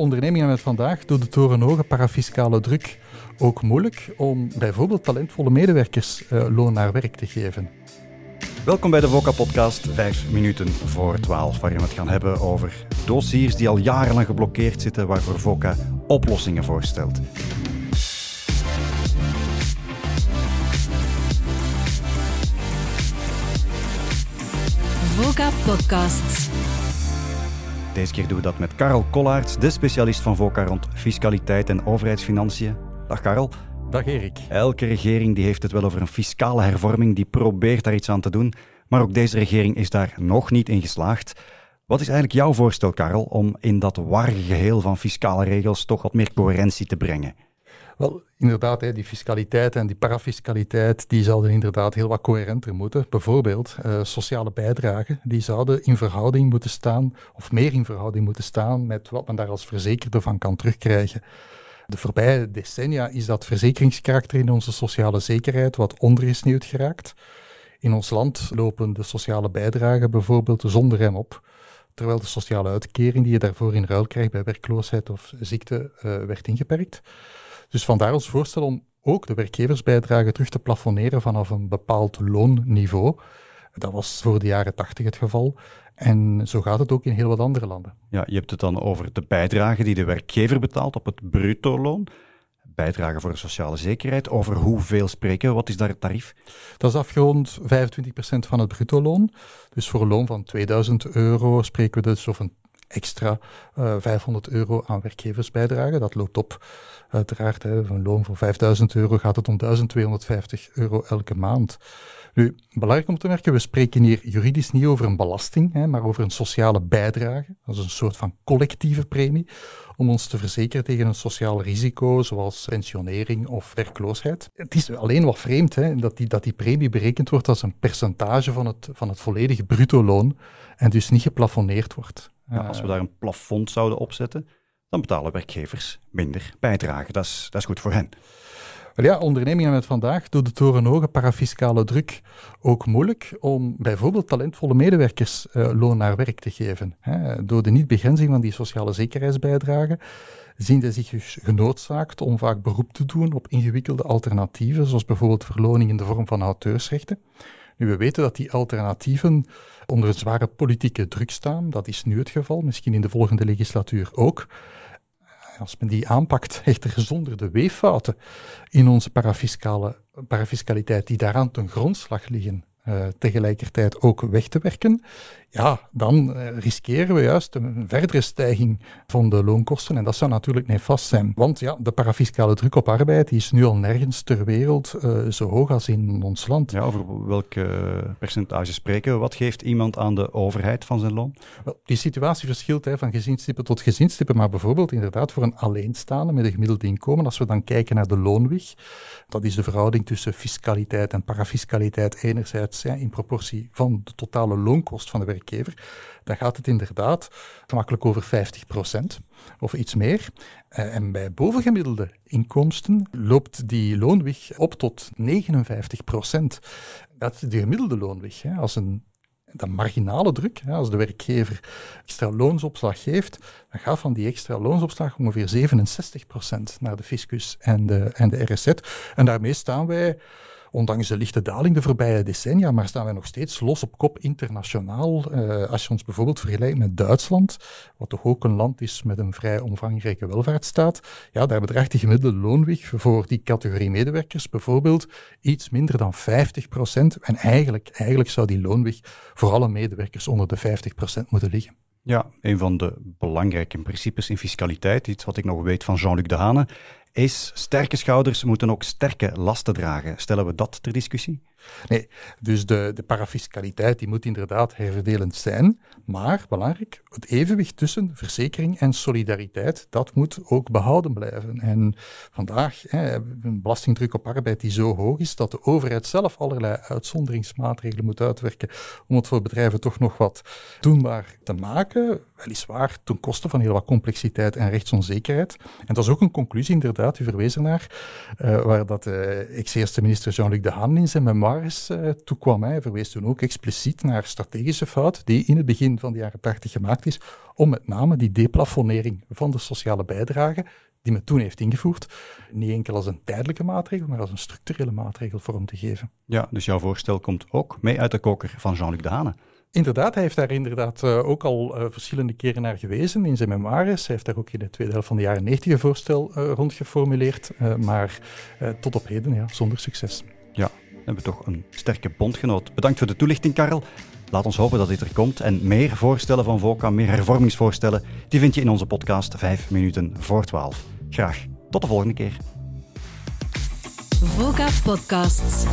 Ondernemingen met vandaag doen de torenhoge parafiscale druk ook moeilijk om bijvoorbeeld talentvolle medewerkers uh, loon naar werk te geven. Welkom bij de VOCA-podcast 5 minuten voor 12, waarin we het gaan hebben over dossiers die al jarenlang geblokkeerd zitten, waarvoor VOCA oplossingen voorstelt. VOCA Podcasts. Deze keer doen we dat met Karel Kollaerts, de specialist van VOCA rond fiscaliteit en overheidsfinanciën. Dag Karel. Dag Erik. Elke regering die heeft het wel over een fiscale hervorming, die probeert daar iets aan te doen, maar ook deze regering is daar nog niet in geslaagd. Wat is eigenlijk jouw voorstel, Karel, om in dat warge geheel van fiscale regels toch wat meer coherentie te brengen? Wel, inderdaad, die fiscaliteit en die parafiscaliteit, die zouden inderdaad heel wat coherenter moeten. Bijvoorbeeld uh, sociale bijdragen, die zouden in verhouding moeten staan, of meer in verhouding moeten staan met wat men daar als verzekerde van kan terugkrijgen. De voorbije decennia is dat verzekeringskarakter in onze sociale zekerheid wat ondergesneeuwd geraakt. In ons land lopen de sociale bijdragen bijvoorbeeld zonder rem op, terwijl de sociale uitkering die je daarvoor in ruil krijgt bij werkloosheid of ziekte uh, werd ingeperkt. Dus vandaar ons voorstel om ook de werkgeversbijdrage terug te plafonneren vanaf een bepaald loonniveau. Dat was voor de jaren 80 het geval. En zo gaat het ook in heel wat andere landen. Ja, je hebt het dan over de bijdrage die de werkgever betaalt op het bruto loon. Bijdrage voor de sociale zekerheid. Over hoeveel spreken we? Wat is daar het tarief? Dat is afgerond 25% van het bruto loon. Dus voor een loon van 2000 euro spreken we dus over een extra uh, eh, 500 euro aan werkgeversbijdrage. Dat loopt op uiteraard. Hè, een loon van 5000 euro gaat het om 1250 euro elke maand. Nu, belangrijk om te merken, we spreken hier juridisch niet over een belasting, hè, maar over een sociale bijdrage. Dat is een soort van collectieve premie om ons te verzekeren tegen een sociaal risico, zoals pensionering of werkloosheid. Het is alleen wat vreemd hè, dat, die, dat die premie berekend wordt als een percentage van het, van het volledige bruto loon en dus niet geplafonneerd wordt. Als we daar een plafond zouden opzetten, dan betalen werkgevers minder bijdrage. Dat is, dat is goed voor hen. Wel ja, ondernemingen met vandaag doen de torenhoge parafiscale druk ook moeilijk om bijvoorbeeld talentvolle medewerkers uh, loon naar werk te geven. Hè. Door de niet-begrenzing van die sociale zekerheidsbijdragen zien ze zich dus genoodzaakt om vaak beroep te doen op ingewikkelde alternatieven, zoals bijvoorbeeld verloning in de vorm van auteursrechten. Nu, we weten dat die alternatieven onder een zware politieke druk staan. Dat is nu het geval, misschien in de volgende legislatuur ook. Als men die aanpakt, echter zonder de weeffouten in onze parafiscale, parafiscaliteit die daaraan ten grondslag liggen, uh, tegelijkertijd ook weg te werken, ja, dan uh, riskeren we juist een verdere stijging van de loonkosten. En dat zou natuurlijk nefast zijn. Want ja, de parafiscale druk op arbeid die is nu al nergens ter wereld uh, zo hoog als in ons land. Ja, over welk percentage spreken we? Wat geeft iemand aan de overheid van zijn loon? Wel, die situatie verschilt hè, van gezinstippen tot gezinstippen. Maar bijvoorbeeld inderdaad voor een alleenstaande met een gemiddeld inkomen, als we dan kijken naar de loonweg, dat is de verhouding tussen fiscaliteit en parafiscaliteit enerzijds in proportie van de totale loonkost van de werkgever, dan gaat het inderdaad gemakkelijk over 50% of iets meer. Eh, en bij bovengemiddelde inkomsten loopt die loonweg op tot 59% Dat is de gemiddelde loonweg. Als een de marginale druk, als de werkgever extra loonsopslag geeft, dan gaat van die extra loonsopslag ongeveer 67% naar de fiscus en de, en de RSZ. En daarmee staan wij ondanks de lichte daling de voorbije decennia, maar staan wij nog steeds los op kop internationaal. Uh, als je ons bijvoorbeeld vergelijkt met Duitsland, wat toch ook een land is met een vrij omvangrijke welvaartsstaat, ja, daar bedraagt de gemiddelde loonweg voor die categorie medewerkers bijvoorbeeld iets minder dan 50 procent. En eigenlijk, eigenlijk zou die loonweg voor alle medewerkers onder de 50 procent moeten liggen. Ja, een van de belangrijke principes in fiscaliteit, iets wat ik nog weet van Jean-Luc Dehane, is sterke schouders moeten ook sterke lasten dragen. Stellen we dat ter discussie? Nee, dus de, de parafiscaliteit die moet inderdaad herverdelend zijn, maar belangrijk, het evenwicht tussen verzekering en solidariteit, dat moet ook behouden blijven. En vandaag hè, een belastingdruk op arbeid die zo hoog is dat de overheid zelf allerlei uitzonderingsmaatregelen moet uitwerken om het voor bedrijven toch nog wat doenbaar te maken weliswaar ten koste van heel wat complexiteit en rechtsonzekerheid. En dat is ook een conclusie, inderdaad, u verwees ernaar, uh, waar dat uh, ex-eerste minister Jean-Luc Dehaene in zijn memoires uh, toekwam. Hij verwees toen ook expliciet naar strategische fout die in het begin van de jaren 80 gemaakt is, om met name die deplafonering van de sociale bijdrage die men toen heeft ingevoerd, niet enkel als een tijdelijke maatregel, maar als een structurele maatregel vorm te geven. Ja, dus jouw voorstel komt ook mee uit de koker van Jean-Luc Dehaene. Inderdaad, hij heeft daar inderdaad uh, ook al uh, verschillende keren naar gewezen in zijn memoires. Hij heeft daar ook in de tweede helft van de jaren 90 een voorstel uh, rond geformuleerd, maar tot op heden ja, zonder succes. Ja, we hebben toch een sterke bondgenoot. Bedankt voor de toelichting, Karel. Laat ons hopen dat dit er komt. En meer voorstellen van VOCA, meer hervormingsvoorstellen, die vind je in onze podcast 5 minuten voor 12. Graag tot de volgende keer. VOCA Podcasts.